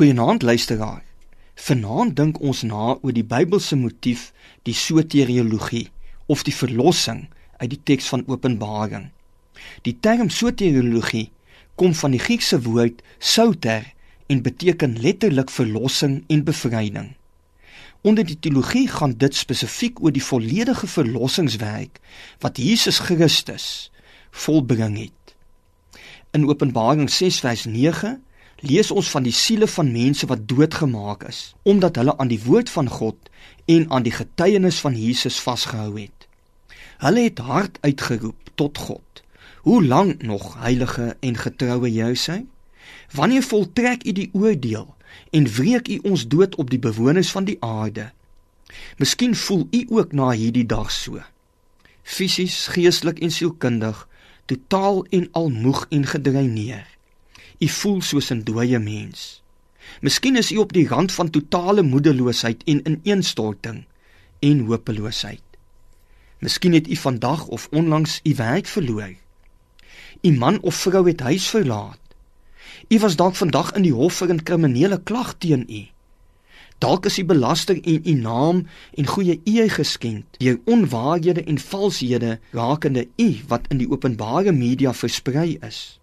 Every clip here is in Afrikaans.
Goeienaand luisteraar. Vanaand dink ons na oor die Bybelse motief, die soteriologie of die verlossing uit die teks van Openbaring. Die term soteriologie kom van die Griekse woord soter en beteken letterlik verlossing en bevryding. Onder die teologie gaan dit spesifiek oor die volledige verlossingswerk wat Jesus Christus volbring het. In Openbaring 6 vers 9 lees ons van die siele van mense wat doodgemaak is omdat hulle aan die woord van God en aan die getuienis van Jesus vasgehou het. Hulle het hard uitgeroep tot God: "Hoe lank nog, heilige en getroue Josua? Wanneer voltrek U die oordeel en wreek U ons dood op die bewoners van die aarde?" Miskien voel u ook na hierdie dag so. Fisies, geestelik en sielkundig totaal en al moeg en gedreineer. U voel soos 'n dooie mens. Miskien is u op die rand van totale moedeloosheid en ineenstorting en hopeloosheid. Miskien het u vandag of onlangs u werk verloor. U man of vrou het huis verlaat. U was dalk vandag in die hof vir 'n kriminele klag teen u. Dalk is u belasting en u naam en goeie eer geskend deur onwaarhede en valshede rakende u wat in die openbare media versprei is.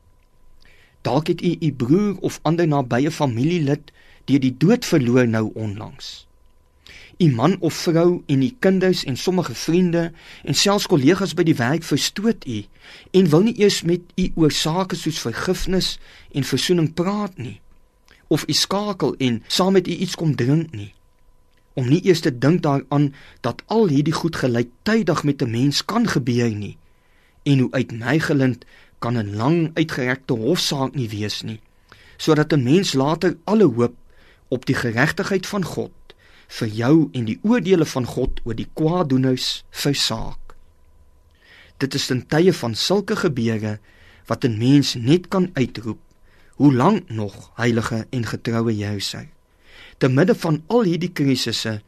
Dalk het u u broer of ander nabye familielid deur die dood verloor nou onlangs. U man of vrou en u kinders en sommige vriende en selfs kollegas by die werk verstoot u en wil nie eers met u oor sake soos vergifnis en versoening praat nie of u skakel en saam met u iets kom drink nie om nie eers te dink daaraan dat al hierdie goed gelyktydig met 'n mens kan gebeur nie en hoe uit my gelind kan 'n lang uitgerekte hofsaak nie wees nie sodat 'n mens later alle hoop op die geregtigheid van God vir jou en die oordeele van God oor die kwaadoeners versaak. Dit is in tye van sulke gebeure wat 'n mens net kan uitroep hoe lank nog heilige en getroue sê te midde van al hierdie krisisse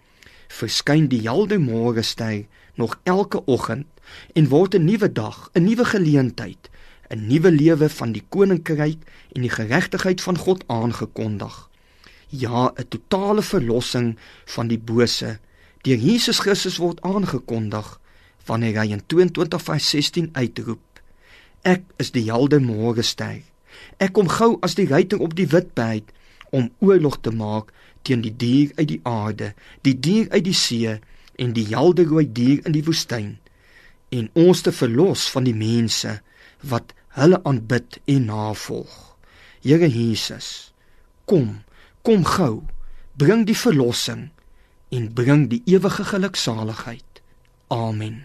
verskyn die helder môre ster nog elke oggend en word 'n nuwe dag 'n nuwe geleentheid 'n nuwe lewe van die koninkryk en die geregtigheid van God aangekondig. Ja, 'n totale verlossing van die bose deur Jesus Christus word aangekondig wanneer hy in 22:16 uitroep: Ek is die helder môrester. Ek kom gou as die ruiter op die wit perd om oorlog te maak teen die dier uit die aarde, die dier uit die see en die helder rooi dier in die woestyn en ons te verlos van die mense wat hulle aanbid en navolg. Here Jesus, kom, kom gou, bring die verlossing en bring die ewige geluksaligheid. Amen.